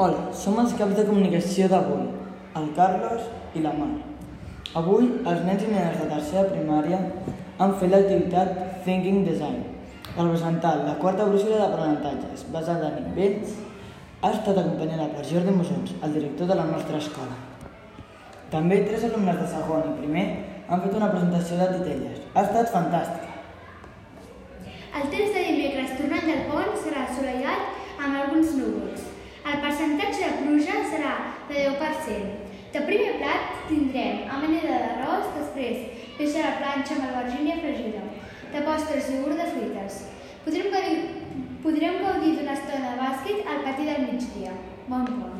Hola, som els caps de comunicació d'avui, el Carlos i la Mar. Avui, els nens i nenes de tercera primària han fet l'activitat Thinking Design, representant la quarta brossura d'aprenentatges basada en invents, ha estat acompanyada per Jordi Mosons, el director de la nostra escola. També tres alumnes de segon i primer han fet una presentació de titelles. Ha estat fantàstica. El temps de dimecres tornant del pont serà assolellat amb alguns núvols. El percentatge de pluja serà de 10%. De primer plat tindrem amanida d'arròs, després peix a la planxa amb albergínia fregida. De postres iogurt de fruites. Podrem gaudir, podrem gaudir d'una estona de bàsquet al pati del migdia. Bon pont.